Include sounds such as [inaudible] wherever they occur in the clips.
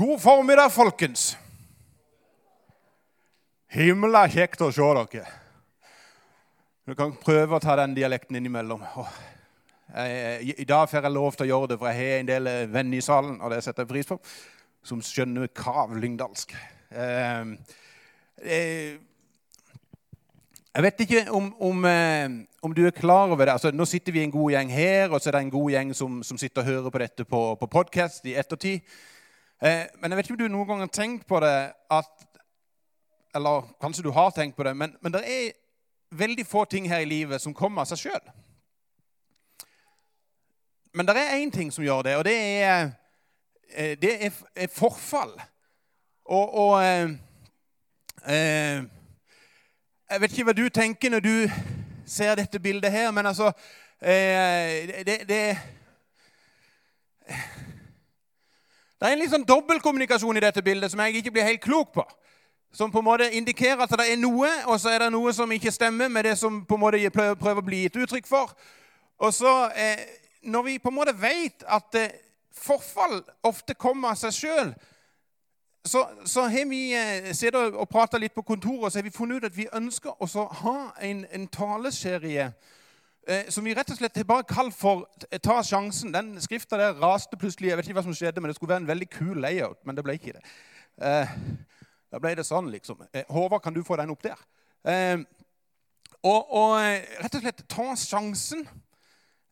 God formiddag, folkens. Himla kjekt å se dere. Du kan prøve å ta den dialekten innimellom. I dag får jeg lov til å gjøre det, for jeg har en del venner i salen og det setter jeg pris på, som skjønner kav lyngdalsk. Eh, eh, jeg vet ikke om, om, eh, om, du er klar over det. Altså, nå sitter vi en god gjeng her, og så er det en god gjeng som, som sitter og hører på dette på, på podkast i ettertid. Eh, men jeg vet ikke om du noen gang har tenkt på det at Eller kanskje du har tenkt på det, men, men det er veldig få ting her i livet som kommer av seg sjøl. Men det er én ting som gjør det, og det er, eh, det er, forfall. Og, og eh, eh, Jeg vet ikke hva du tenker når du ser dette bildet her, men altså eh, det, det det er en litt sånn dobbeltkommunikasjon i dette bildet som jeg ikke blir helt klok på. Som på en måte indikerer at det er noe, og så er det noe som ikke stemmer med det som på en måte prøver å bli gitt uttrykk for. Og så, eh, Når vi på en måte vet at eh, forfall ofte kommer av seg sjøl, så, så, har vi eh, sittet og prata litt på kontoret og så har vi funnet ut at vi ønsker å ha en, en taleserie som vi rett og slett bare kalt for 'Ta sjansen'. Den skrifta der raste plutselig. Jeg vet ikke hva som skjedde, men Det skulle være en veldig kul layout, men det ble ikke det. Eh, da ble det sånn, liksom. Eh, Håvard, kan du få den opp der? Eh, og, og, eh, rett og slett ta sjansen.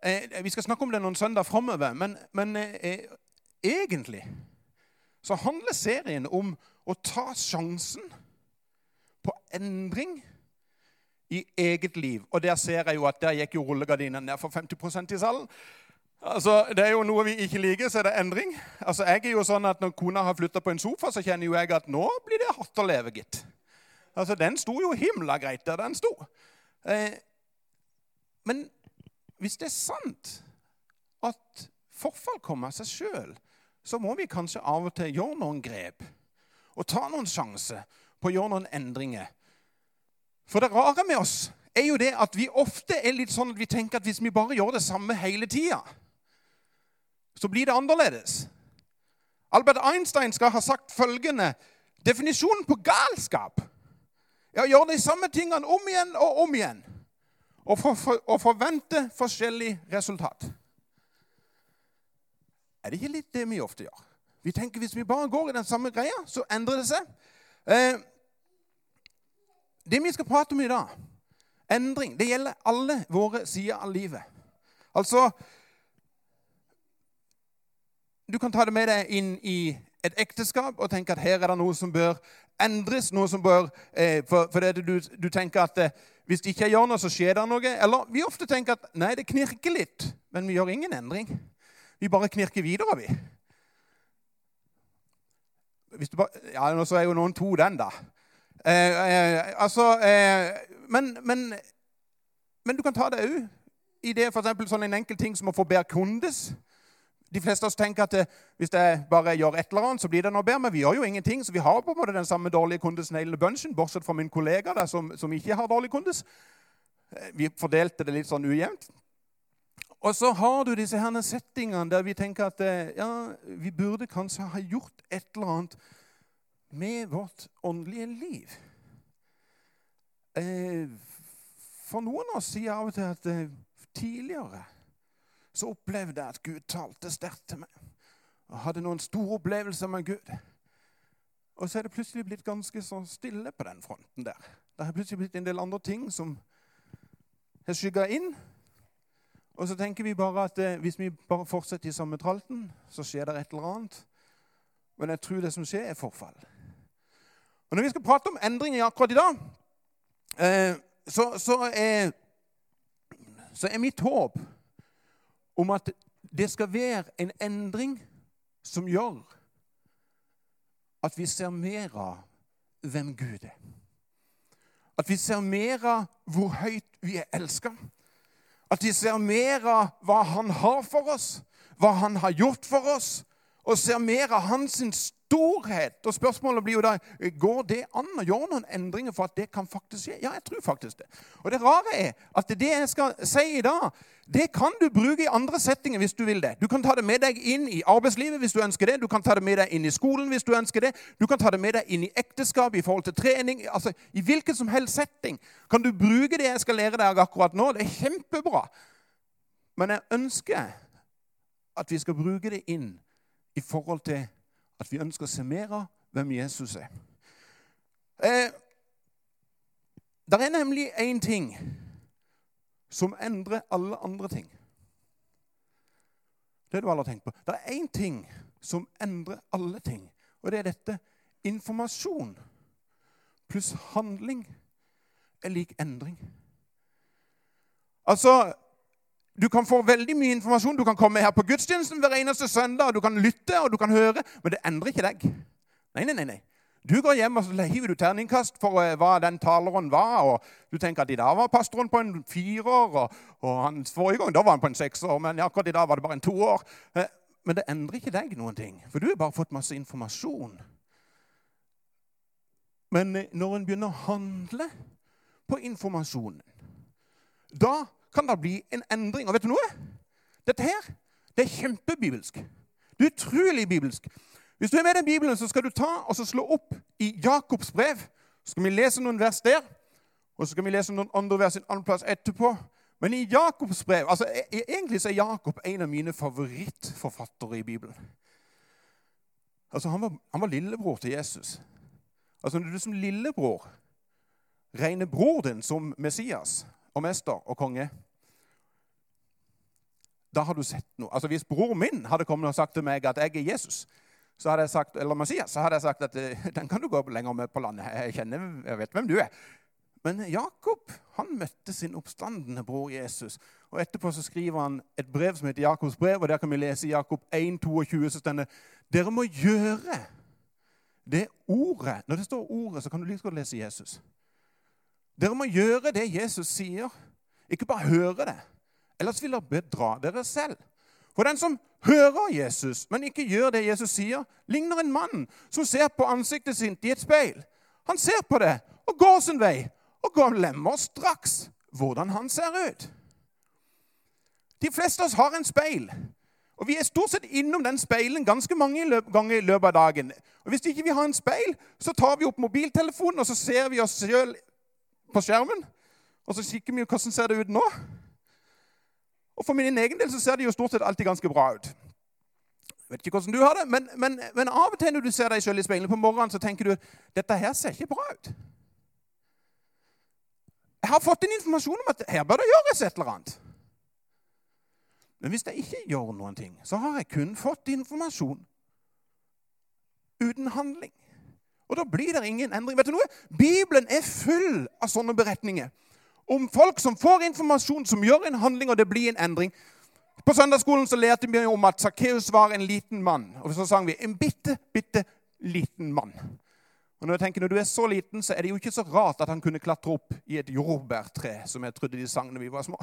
Eh, vi skal snakke om det noen søndag framover, men, men egentlig så handler serien om å ta sjansen på endring i eget liv. Og der ser jeg jo at der gikk jo rullegardinen ned for 50% i salen. Altså, Det er jo noe vi ikke liker, så er det endring. Altså, jeg er jo sånn at Når kona har flytta på en sofa, så kjenner jo jeg at nå blir det hardt å leve, gitt. Altså, Den sto jo himla greit der den sto. Eh, men hvis det er sant at forfall kommer av seg sjøl, så må vi kanskje av og til gjøre noen grep og ta noen sjanser på å gjøre noen endringer for det rare med oss er jo det at vi ofte er litt sånn at vi tenker at hvis vi bare gjør det samme hele tida, så blir det annerledes. Albert Einstein skal ha sagt følgende Definisjonen på galskap er å gjøre de samme tingene om igjen og om igjen og, for, for, og forvente forskjellig resultat. Er det ikke litt det vi ofte gjør? Vi tenker Hvis vi bare går i den samme greia, så endrer det seg. Eh, det vi skal prate om i dag, endring, det gjelder alle våre sider av livet. Altså Du kan ta det med deg inn i et ekteskap og tenke at her er det noe som bør endres. noe som bør, eh, For, for det du, du, tenker at eh, hvis det ikke gjør noe, så skjer det noe. Eller vi ofte tenker at nei, det knirker litt, men vi gjør ingen endring. Vi bare knirker videre, vi. Bare, ja, Nå så er jo noen to den, da. Eh, eh, altså, eh, men, men, men, du kan ta det òg i det for sånn en enkel ting som å få bedre kundes. De fleste av oss tenker at hvis jeg bare gjør et eller annet, så blir det noe bedre. Men vi gjør jo ingenting, så vi har på en måte den samme dårlige kundesen hele bunchen, bortsett fra min kollega der, som, som, ikke har dårlig kundes. Vi fordelte det litt sånn ujevnt. Og så har du disse her settingene der vi tenker at ja, vi burde kanskje ha gjort et eller annet med vårt åndelige liv. Eh, for noen av oss sier av og til at eh, tidligere så opplevde jeg at Gud talte sterkt til meg. Og hadde noen store opplevelser med Gud. Og så er det plutselig blitt ganske så stille på den fronten der. Det har plutselig blitt en del andre ting som har skygga inn. Og så tenker vi bare at eh, hvis vi bare fortsetter i samme tralten, så skjer det et eller annet. Men jeg tror det som skjer, er forfall. Og Når vi skal prate om endringer akkurat i dag, eh, så, så, er, så er mitt håp om at det skal være en endring som gjør at vi ser mer av hvem Gud er. At vi ser mer av hvor høyt vi er elska. At vi ser mer av hva Han har for oss, hva Han har gjort for oss, og ser mer av hans storhet. Og spørsmålet blir jo da går det an å gjøre noen endringer for at det kan faktisk skje. Ja, jeg tror faktisk det. Og det rare er at det jeg skal si i dag, det kan du bruke i andre settinger hvis du vil det. Du kan ta det med deg inn i arbeidslivet hvis du ønsker det. Du kan ta det med deg inn i skolen hvis du ønsker det. Du kan ta det med deg inn i ekteskap i forhold til trening. altså I hvilken som helst setting kan du bruke det jeg skal lære deg akkurat nå. Det er kjempebra. Men jeg ønsker at vi skal bruke det inn i forhold til at vi ønsker å se mer av hvem Jesus er. Eh, det er nemlig én ting som endrer alle andre ting. Det du alle har tenkt på. Det er én ting som endrer alle ting, og det er dette. Informasjon pluss handling er lik endring. Altså du kan få veldig mye informasjon. Du kan komme her på gudstjenesten hver eneste søndag, du kan lytte og du kan høre, men det endrer ikke deg. Nei, nei, nei. nei. Du går hjem og så hiver du terningkast for uh, hva den taleren var. og Du tenker at i dag var pastoren på en firer, og, og hans forrige gang da var han på en sekser. Men akkurat i dag var det bare en toår. Uh, men det endrer ikke deg noen ting, for du har bare fått masse informasjon. Men uh, når en begynner å handle på informasjonen, da kan det bli en endring. Og vet du noe? Dette her det er kjempebibelsk. Det er utrolig bibelsk. Hvis du er med i Bibelen, så skal du ta og slå opp i Jakobs brev. Så skal vi lese noen vers der, og så skal vi lese noen andre vers en annen plass etterpå. Men i Jakobs brev altså e, e, Egentlig så er Jakob en av mine favorittforfattere i Bibelen. Altså, Han var, han var lillebror til Jesus. Altså, Når du som lillebror regner bror din som Messias og mester og konge da har du sett noe. Altså Hvis broren min hadde kommet og sagt til meg at jeg er Jesus, så hadde jeg sagt, eller Messias, så hadde jeg sagt at eh, [laughs] den kan du gå lenger med på landet. Jeg kjenner, jeg vet hvem du er. Men Jakob han møtte sin oppstandende bror Jesus. Og Etterpå så skriver han et brev som heter Jakobs brev, og der kan vi lese Jakob 1, 22, så stender dere må gjøre det ordet. Når det står ordet, så kan du like godt lese Jesus. Dere må gjøre det Jesus sier, ikke bare høre det. Ellers vil dere bedra dere selv. For den som hører Jesus, men ikke gjør det Jesus sier, ligner en mann som ser på ansiktet sitt i et speil. Han ser på det og går sin vei og glemmer straks hvordan han ser ut. De fleste av oss har en speil, og vi er stort sett innom den speilen ganske mange ganger i løpet av dagen. Og Hvis ikke vi har en speil, så tar vi opp mobiltelefonen og så ser vi oss sjøl på skjermen. Og så kikker vi hvordan ser det ut nå. Og For min egen del så ser det jo stort sett alltid ganske bra ut. Jeg vet ikke hvordan du har det, men, men, men av og til når du ser deg selv i speilet på morgenen, så tenker du dette her ser ikke bra ut. Jeg har fått en informasjon om at her bør det gjøres et eller annet. Men hvis jeg ikke gjør noen ting, så har jeg kun fått informasjon uten handling. Og da blir det ingen endring. Vet du noe? Bibelen er full av sånne beretninger om folk som får informasjon, som gjør en handling, og det blir en endring. På søndagsskolen så lærte vi om at Sakkeus var en liten mann. Og så sang vi 'en bitte, bitte liten mann'. Og Når jeg tenker, når du er så liten, så er det jo ikke så rart at han kunne klatre opp i et jordbærtre, som jeg trodde de sang da vi var små.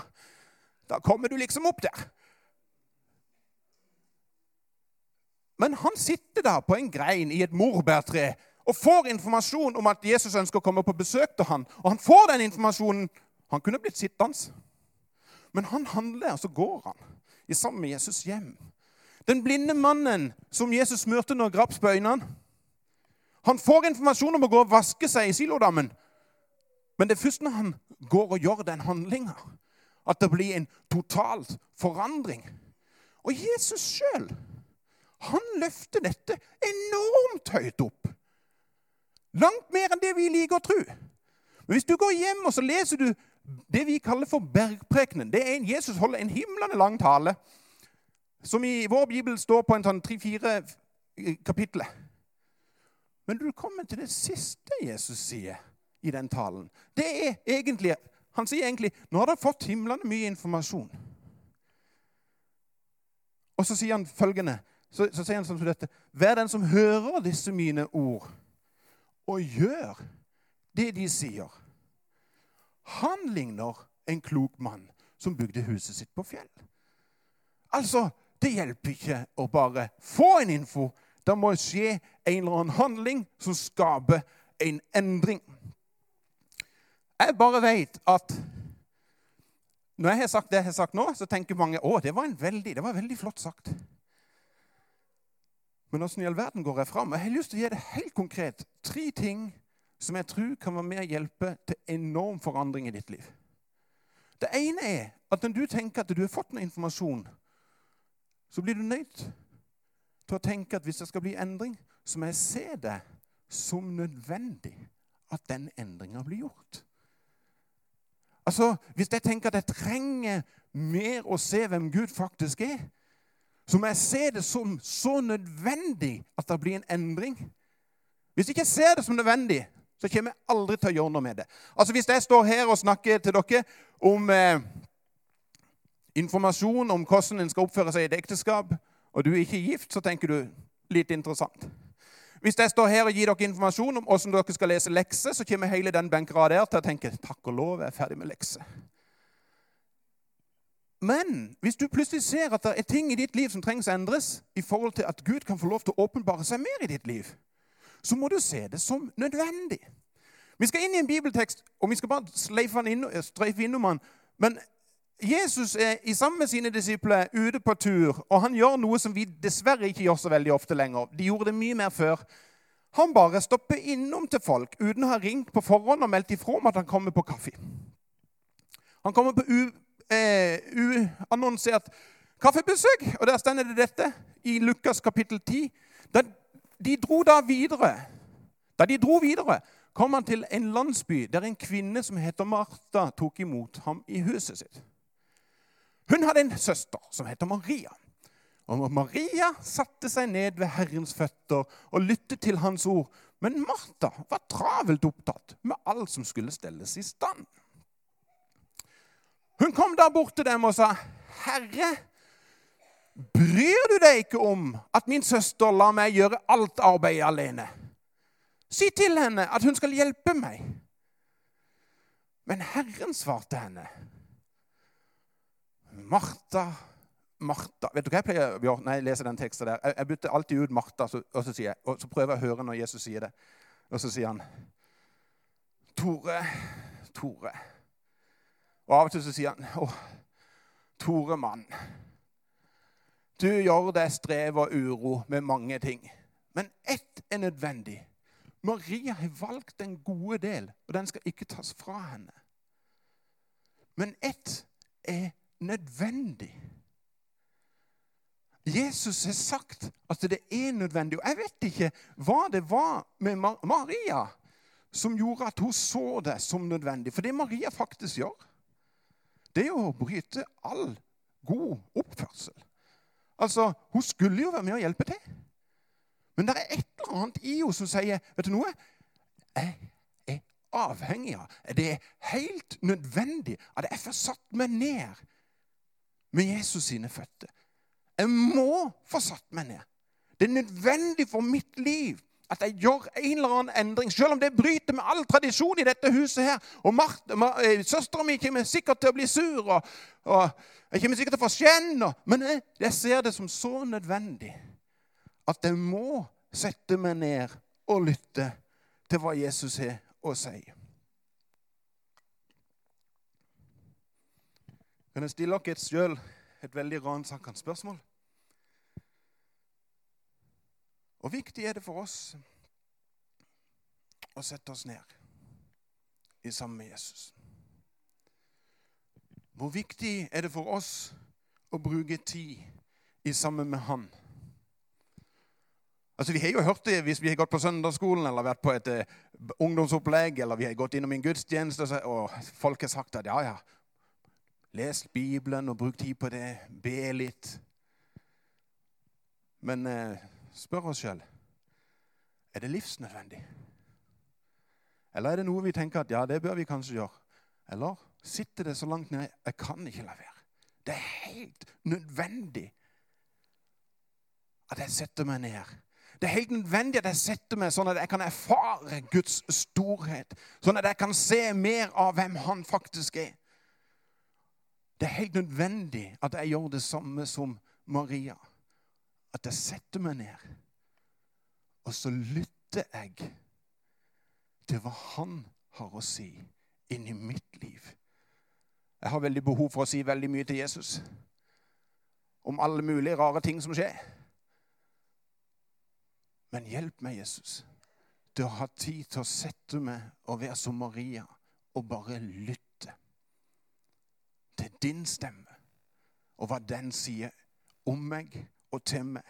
Da kommer du liksom opp der. Men han sitter da på en grein i et morbærtre og får informasjon om at Jesus ønsker å komme på besøk til han. Og han får den informasjonen han kunne blitt sittende. Men han handler, og så går han i sammen med Jesus hjem. Den blinde mannen som Jesus møtte når graps på øynene, han får informasjon om å gå og vaske seg i Silodammen. Men det er først når han går og gjør den handlinga, at det blir en total forandring. Og Jesus sjøl, han løfter dette enormt høyt opp. Langt mer enn det vi liker å tro. Men hvis du går hjem og så leser du det vi kaller for bergprekenen. Det er en Jesus holder en himlende lang tale, som i vår bibel står på en sånn tre-fire kapitler. Men du kommer til det siste Jesus sier i den talen. Det er egentlig, Han sier egentlig nå har dere fått himlende mye informasjon. Og så sier han følgende så, så sier han sånn som dette Vær den som hører disse mine ord, og gjør det de sier han ligner en klok mann som bygde huset sitt på fjell. Altså, det hjelper ikke å bare få en info. Det må skje en eller annen handling som skaper en endring. Jeg bare vet at når jeg har sagt det jeg har sagt nå, så tenker mange å, det det var veldig flott sagt. Men åssen i all verden går jeg fram? Jeg har lyst til å gi det helt konkret tre ting som jeg tror kan være med å hjelpe til enorm forandring i ditt liv. Det ene er at når du tenker at du har fått noe informasjon, så blir du nødt til å tenke at hvis det skal bli endring, så må jeg se det som nødvendig at den endringa blir gjort. Altså, Hvis jeg tenker at jeg trenger mer å se hvem Gud faktisk er, så må jeg se det som så nødvendig at det blir en endring. Hvis ikke jeg ser det som nødvendig, så kommer jeg aldri til å gjøre noe med det. Altså Hvis jeg står her og snakker til dere om eh, informasjon om hvordan en skal oppføre seg i et ekteskap, og du er ikke gift, så tenker du litt interessant. Hvis jeg står her og gir dere informasjon om hvordan dere skal lese lekser, så kommer hele den benkraden der til å tenke takk og lov, jeg er ferdig med lekser. Men hvis du plutselig ser at det er ting i ditt liv som trengs å endres, i forhold til at Gud kan få lov til å åpenbare seg mer i ditt liv, så må du se det som nødvendig. Vi skal inn i en bibeltekst, og vi skal bare streife innom den. Men Jesus er i sammen med sine disipler ute på tur, og han gjør noe som vi dessverre ikke gjør så veldig ofte lenger. De gjorde det mye mer før. Han bare stopper innom til folk uten å ha ringt på forhånd og meldt ifra om at han kommer på kaffe. Han kommer på eh, uannonsert kaffebesøk, og der stender det dette i Lukas kapittel 10. Da de dro da videre, da de dro videre, kom han til en landsby der en kvinne som heter Martha, tok imot ham i huset sitt. Hun hadde en søster som heter Maria. Og Maria satte seg ned ved Herrens føtter og lyttet til hans ord. Men Martha var travelt opptatt med alt som skulle stelles i stand. Hun kom da bort til dem og sa, 'Herre, bryr du deg ikke om at min søster lar meg gjøre alt arbeidet alene?' 'Si til henne at hun skal hjelpe meg.' Men Herren svarte henne, 'Martha, Martha Vet du hva jeg pleier å gjøre når jeg leser den teksten der? Jeg, bytter alltid ut Martha, og, så jeg, og så prøver jeg å høre når Jesus sier det. Og så sier han, 'Tore, Tore.' Og av og til så sier han, 'Å, Tore mann, du gjør deg strev og uro med mange ting.' Men ett er nødvendig. Maria har valgt den gode del, og den skal ikke tas fra henne. Men ett er nødvendig. Jesus har sagt at det er nødvendig. Og jeg vet ikke hva det var med Maria som gjorde at hun så det som nødvendig. For det Maria faktisk gjør, det er jo å bryte all god oppførsel. Altså, Hun skulle jo være med å hjelpe til. Men det er et eller annet i henne som sier vet du noe? Jeg er avhengig av Det er helt nødvendig at jeg får satt meg ned med Jesus sine føtter. Jeg må få satt meg ned. Det er nødvendig for mitt liv at jeg gjør en eller annen endring, selv om det bryter med all tradisjon i dette huset her. Og eh, Søstera mi kommer sikkert til å bli sur, og, og jeg kommer sikkert til å få skjenn. Men jeg, jeg ser det som så nødvendig at jeg må sette meg ned og lytte til hva Jesus har å si. Kan jeg stille dere sjøl et veldig ransakende spørsmål? Hvor viktig er det for oss å sette oss ned i sammen med Jesus? Hvor viktig er det for oss å bruke tid i sammen med Han? Altså, Vi har jo hørt det hvis vi har gått på søndagsskolen eller vært på et uh, ungdomsopplegg eller vi har gått innom en gudstjeneste, og folk har sagt at ja, ja, les Bibelen og bruk tid på det, be litt. Men uh, spør oss sjøl er det livsnødvendig. Eller er det noe vi tenker at ja, det bør vi kanskje gjøre? Eller sitter det så langt ned jeg kan ikke la være? Det er helt nødvendig at jeg setter meg ned. Det er helt nødvendig at jeg setter meg sånn at jeg kan erfare Guds storhet. Sånn at jeg kan se mer av hvem han faktisk er. Det er helt nødvendig at jeg gjør det samme som Maria at jeg setter meg ned Og så lytter jeg til hva han har å si inni mitt liv. Jeg har veldig behov for å si veldig mye til Jesus om alle mulige rare ting som skjer. Men hjelp meg, Jesus, til å ha tid til å sette meg og være som Maria og bare lytte til din stemme og hva den sier om meg og til meg.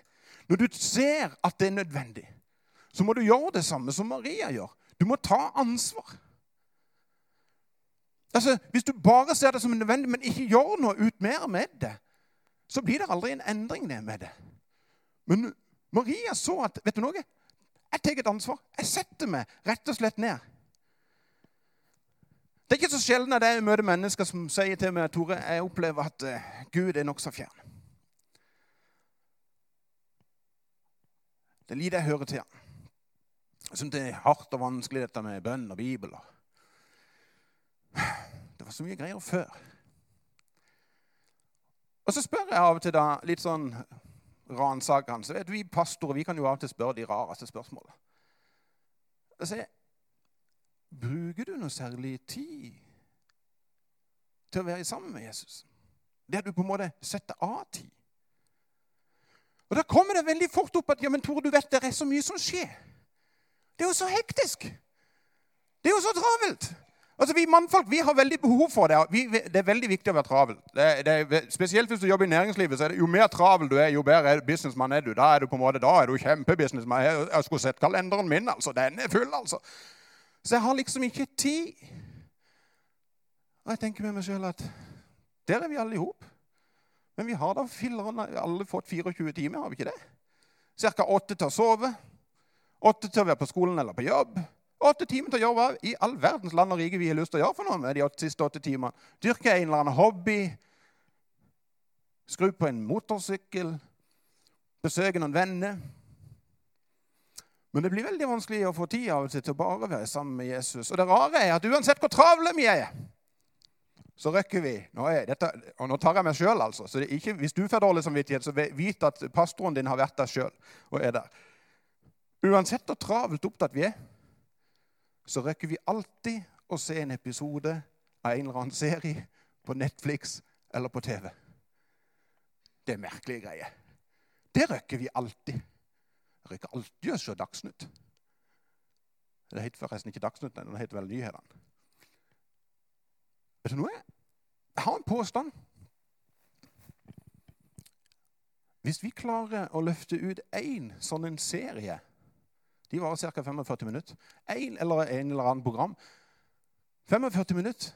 Når du ser at det er nødvendig, så må du gjøre det samme som Maria gjør. Du må ta ansvar. Altså, Hvis du bare ser det som nødvendig, men ikke gjør noe ut mer med det, så blir det aldri en endring ned med det. Men Maria så at vet du noe? Jeg tar et ansvar. Jeg setter meg rett og slett ned. Det er ikke så sjelden at jeg møter mennesker som sier til meg Tore, jeg opplever at uh, Gud er nokså fjern. Det er lite jeg hører til. Jeg syns det er hardt og vanskelig, dette med bønn og Bibel. [sighs] Det var så mye greier før. Og så spør jeg av og til da, litt sånn ransakende så vet Vi pastorer vi kan jo av og til spørre de rareste spørsmålene. Jeg sier, Bruker du noe særlig tid til å være sammen med Jesus? Det at du på en måte setter av tid. Og Da kommer det veldig fort opp at ja, men Tore, du vet det er så mye som skjer. Det er jo så hektisk. Det er jo så travelt. Altså, Vi mannfolk vi har veldig behov for det. Vi, det er veldig viktig å være travel. Det, det, spesielt hvis du jobber i næringslivet. så er det Jo mer travel du er, jo bedre businessmann er du. Da er du på en måte, da er du kjempebusinessmann. Jeg, jeg skulle sett kalenderen min. altså. Den er full, altså. Så jeg har liksom ikke tid. Og jeg tenker med meg sjøl at der er vi alle i hop. Men vi har da fillerne alle fått 24 timer, har vi ikke det? Ca. åtte til å sove, åtte til å være på skolen eller på jobb. Åtte timer til å gjøre hva i all verdens land og rike vi har lyst til å gjøre for noe med de siste åtte timene. Dyrke en eller annen hobby, skru på en motorsykkel, besøke noen venner. Men det blir veldig vanskelig å få tid av og til til å bare være sammen med Jesus. Og det rare er at uansett hvor travle vi er, så rekker vi nå dette, Og nå tar jeg meg sjøl, altså. Så ikke, hvis du får dårlig samvittighet, så vit at pastoren din har vært der sjøl og er der. Uansett hvor travelt opptatt vi er, så rekker vi alltid å se en episode av en eller annen serie på Netflix eller på TV. Det er merkelige greier. Det rekker vi alltid. Jeg rekker alltid å se Dagsnytt. Det heter forresten ikke Dagsnytt, det heter vel Nyhetene. Vet du noe? Jeg har en påstand. Hvis vi klarer å løfte ut én sånn en serie De varer ca. 45 minutter. Én eller en eller annen program. 45 minutter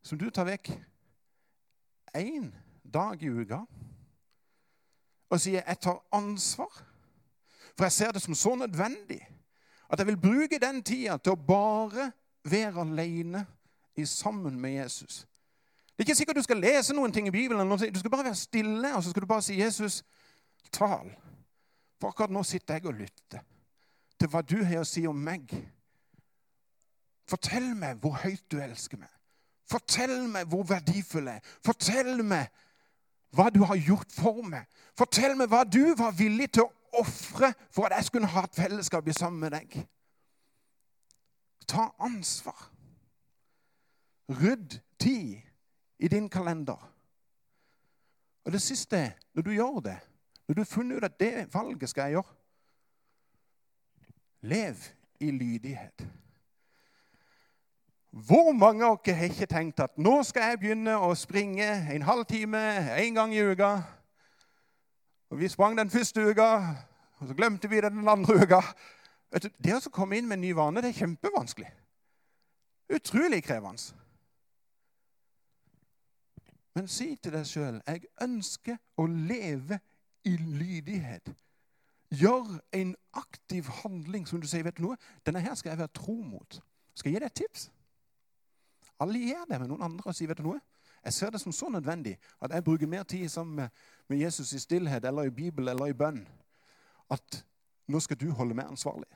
som du tar vekk én dag i uka og sier 'jeg tar ansvar', for jeg ser det som så nødvendig at jeg vil bruke den tida til å bare være aleine sammen med Jesus. Det er ikke sikkert du skal lese noen ting i Bibelen. Du skal bare være stille og så skal du bare si 'Jesus, tal'. For akkurat nå sitter jeg og lytter til hva du har å si om meg. Fortell meg hvor høyt du elsker meg. Fortell meg hvor verdifull jeg er. Fortell meg hva du har gjort for meg. Fortell meg hva du var villig til å ofre for at jeg skulle ha et fellesskap sammen med deg. Ta ansvar. Rydd tid i din kalender. Og det siste når du gjør det, når du har funnet ut at det valget skal jeg gjøre Lev i lydighet. Hvor mange av dere har ikke tenkt at nå skal jeg begynne å springe en halvtime en gang i uka? Og Vi sprang den første uka, og så glemte vi det den andre uka. Det å komme inn med en ny vane det er kjempevanskelig. Utrolig krevende. Men si til deg sjøl jeg ønsker å leve i lydighet. Gjør en aktiv handling som du sier. vet du noe? Denne her skal jeg være tro mot. Skal jeg gi deg et tips? Allier deg med noen andre og si vet du noe? Jeg ser det som så nødvendig at jeg bruker mer tid sammen med Jesus i stillhet eller i Bibel eller i bønn. At nå skal du holde meg ansvarlig.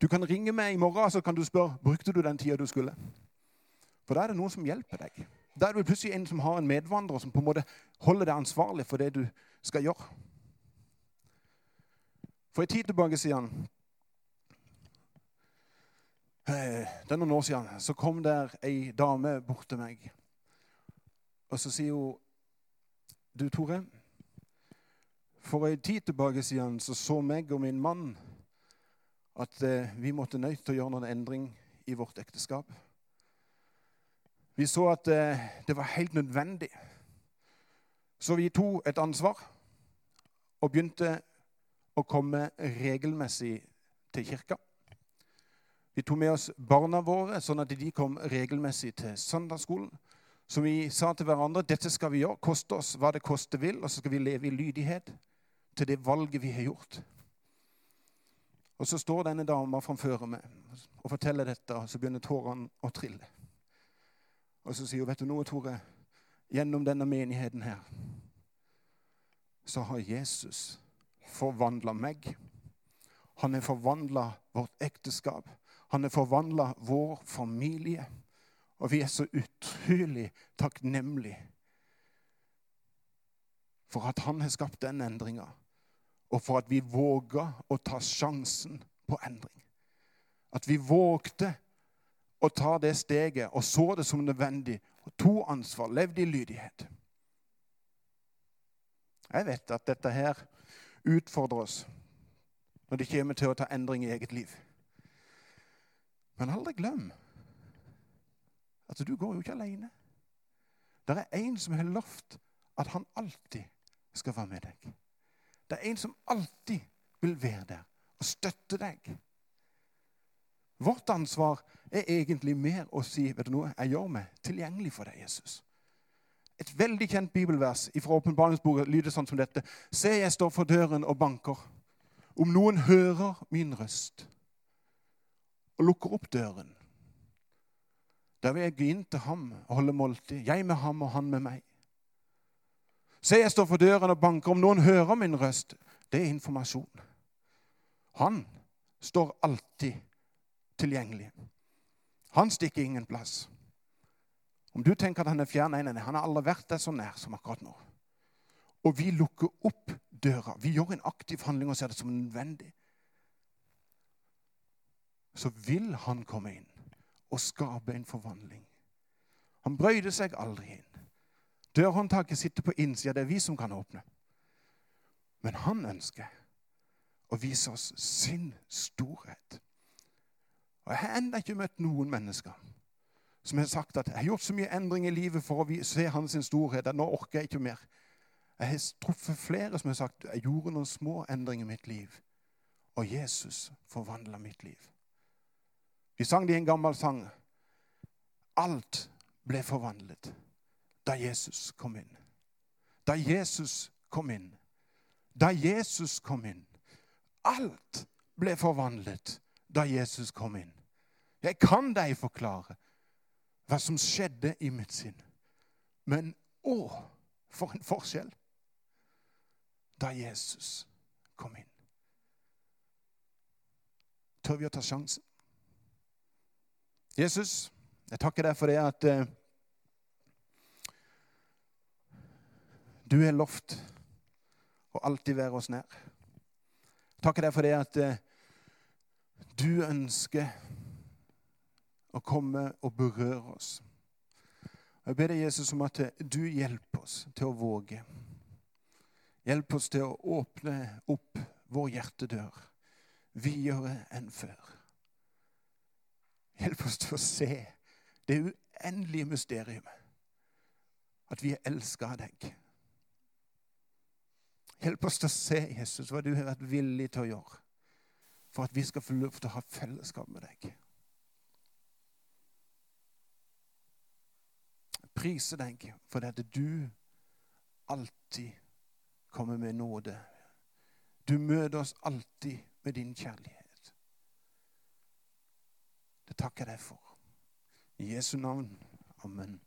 Du kan ringe meg i morgen så kan du spørre brukte du den tida du skulle. For da er det noen som hjelper deg. Da er det plutselig en som har en medvandrer som på en måte holder deg ansvarlig for det du skal gjøre. For en tid tilbake sier han Eh, Det er noen år siden. Så kom der ei dame bort til meg. Og så sier hun Du, Tore. For en tid tilbake siden så så meg og min mann at eh, vi måtte nødt til å gjøre noen endring i vårt ekteskap. Vi så at eh, det var helt nødvendig. Så vi tok et ansvar og begynte å komme regelmessig til kirka. Vi tok med oss barna våre, sånn at de kom regelmessig til søndagsskolen. Så vi sa til hverandre dette skal vi gjøre, koste oss hva det koste vil, og så skal vi leve i lydighet til det valget vi har gjort. Og så står denne dama framfor meg og forteller dette, og så begynner tårene å trille. Og så sier hun, 'Vet du noe, Tore? Gjennom denne menigheten her så har Jesus forvandla meg. Han har forvandla vårt ekteskap. Han har forvandla vår familie. Og vi er så utrolig takknemlige for at han har skapt den endringa, og for at vi våga å ta sjansen på endring. At vi vågte å ta det steget og så det som nødvendig og tok ansvar, levde i lydighet. Jeg vet at dette her utfordrer oss når det kommer til å ta endring i eget liv. Men aldri glem at du går jo ikke alene. Det er en som har lovt at han alltid skal være med deg. Det er en som alltid vil være der og støtte deg. Vårt ansvar er egentlig mer å si vet du noe, jeg gjør meg tilgjengelig for deg, Jesus. Et veldig kjent bibelvers fra åpenbaringsboka lyder sånn som dette. Se, jeg står for døren og banker. Om noen hører min røst og lukker opp døren, da vil jeg gå inn til ham og holde måltid. Jeg med ham og han med meg. Se, jeg står for døren og banker. Om noen hører min røst, det er informasjon. Han står alltid tilgjengelig. Han stikker ingen plass. Om du tenker at han er fjern, nei, nei, han har aldri vært deg så nær som akkurat nå. Og vi lukker opp døra. Vi gjør en aktiv handling og ser det som nødvendig. Så vil han komme inn og skape en forvandling. Han brøyde seg aldri inn. Dørhåndtaket sitter på innsida. Det er vi som kan åpne. Men han ønsker å vise oss sin storhet. Og Jeg har ennå ikke møtt noen mennesker som har sagt at jeg har gjort så mye endring i livet for å se hans storhet at nå orker jeg ikke mer. Jeg har truffet flere som har sagt jeg gjorde noen små endringer i mitt liv, og Jesus forvandla mitt liv. Vi sang det i en gammel sang. Alt ble forvandlet da Jesus kom inn. Da Jesus kom inn. Da Jesus kom inn. Alt ble forvandlet da Jesus kom inn. Jeg kan deg forklare hva som skjedde i mitt sinn. Men å, for en forskjell da Jesus kom inn. Tør vi å ta sjansen? Jesus, jeg takker deg for det at eh, du har lovt å alltid være oss nær. Takker deg for det at eh, du ønsker å komme og berøre oss. Jeg ber deg, Jesus, om at du hjelper oss til å våge. Hjelp oss til å åpne opp vår hjertedør videre enn før. Hjelp oss til å se det uendelige mysteriet. At vi er elska av deg. Hjelp oss til å se, Jesus, hva du har vært villig til å gjøre for at vi skal få lov til å ha fellesskap med deg. Prise deg for at du alltid kommer med nåde. Du møter oss alltid med din kjærlighet. Det takker jeg deg for. I Jesu navn. Amen.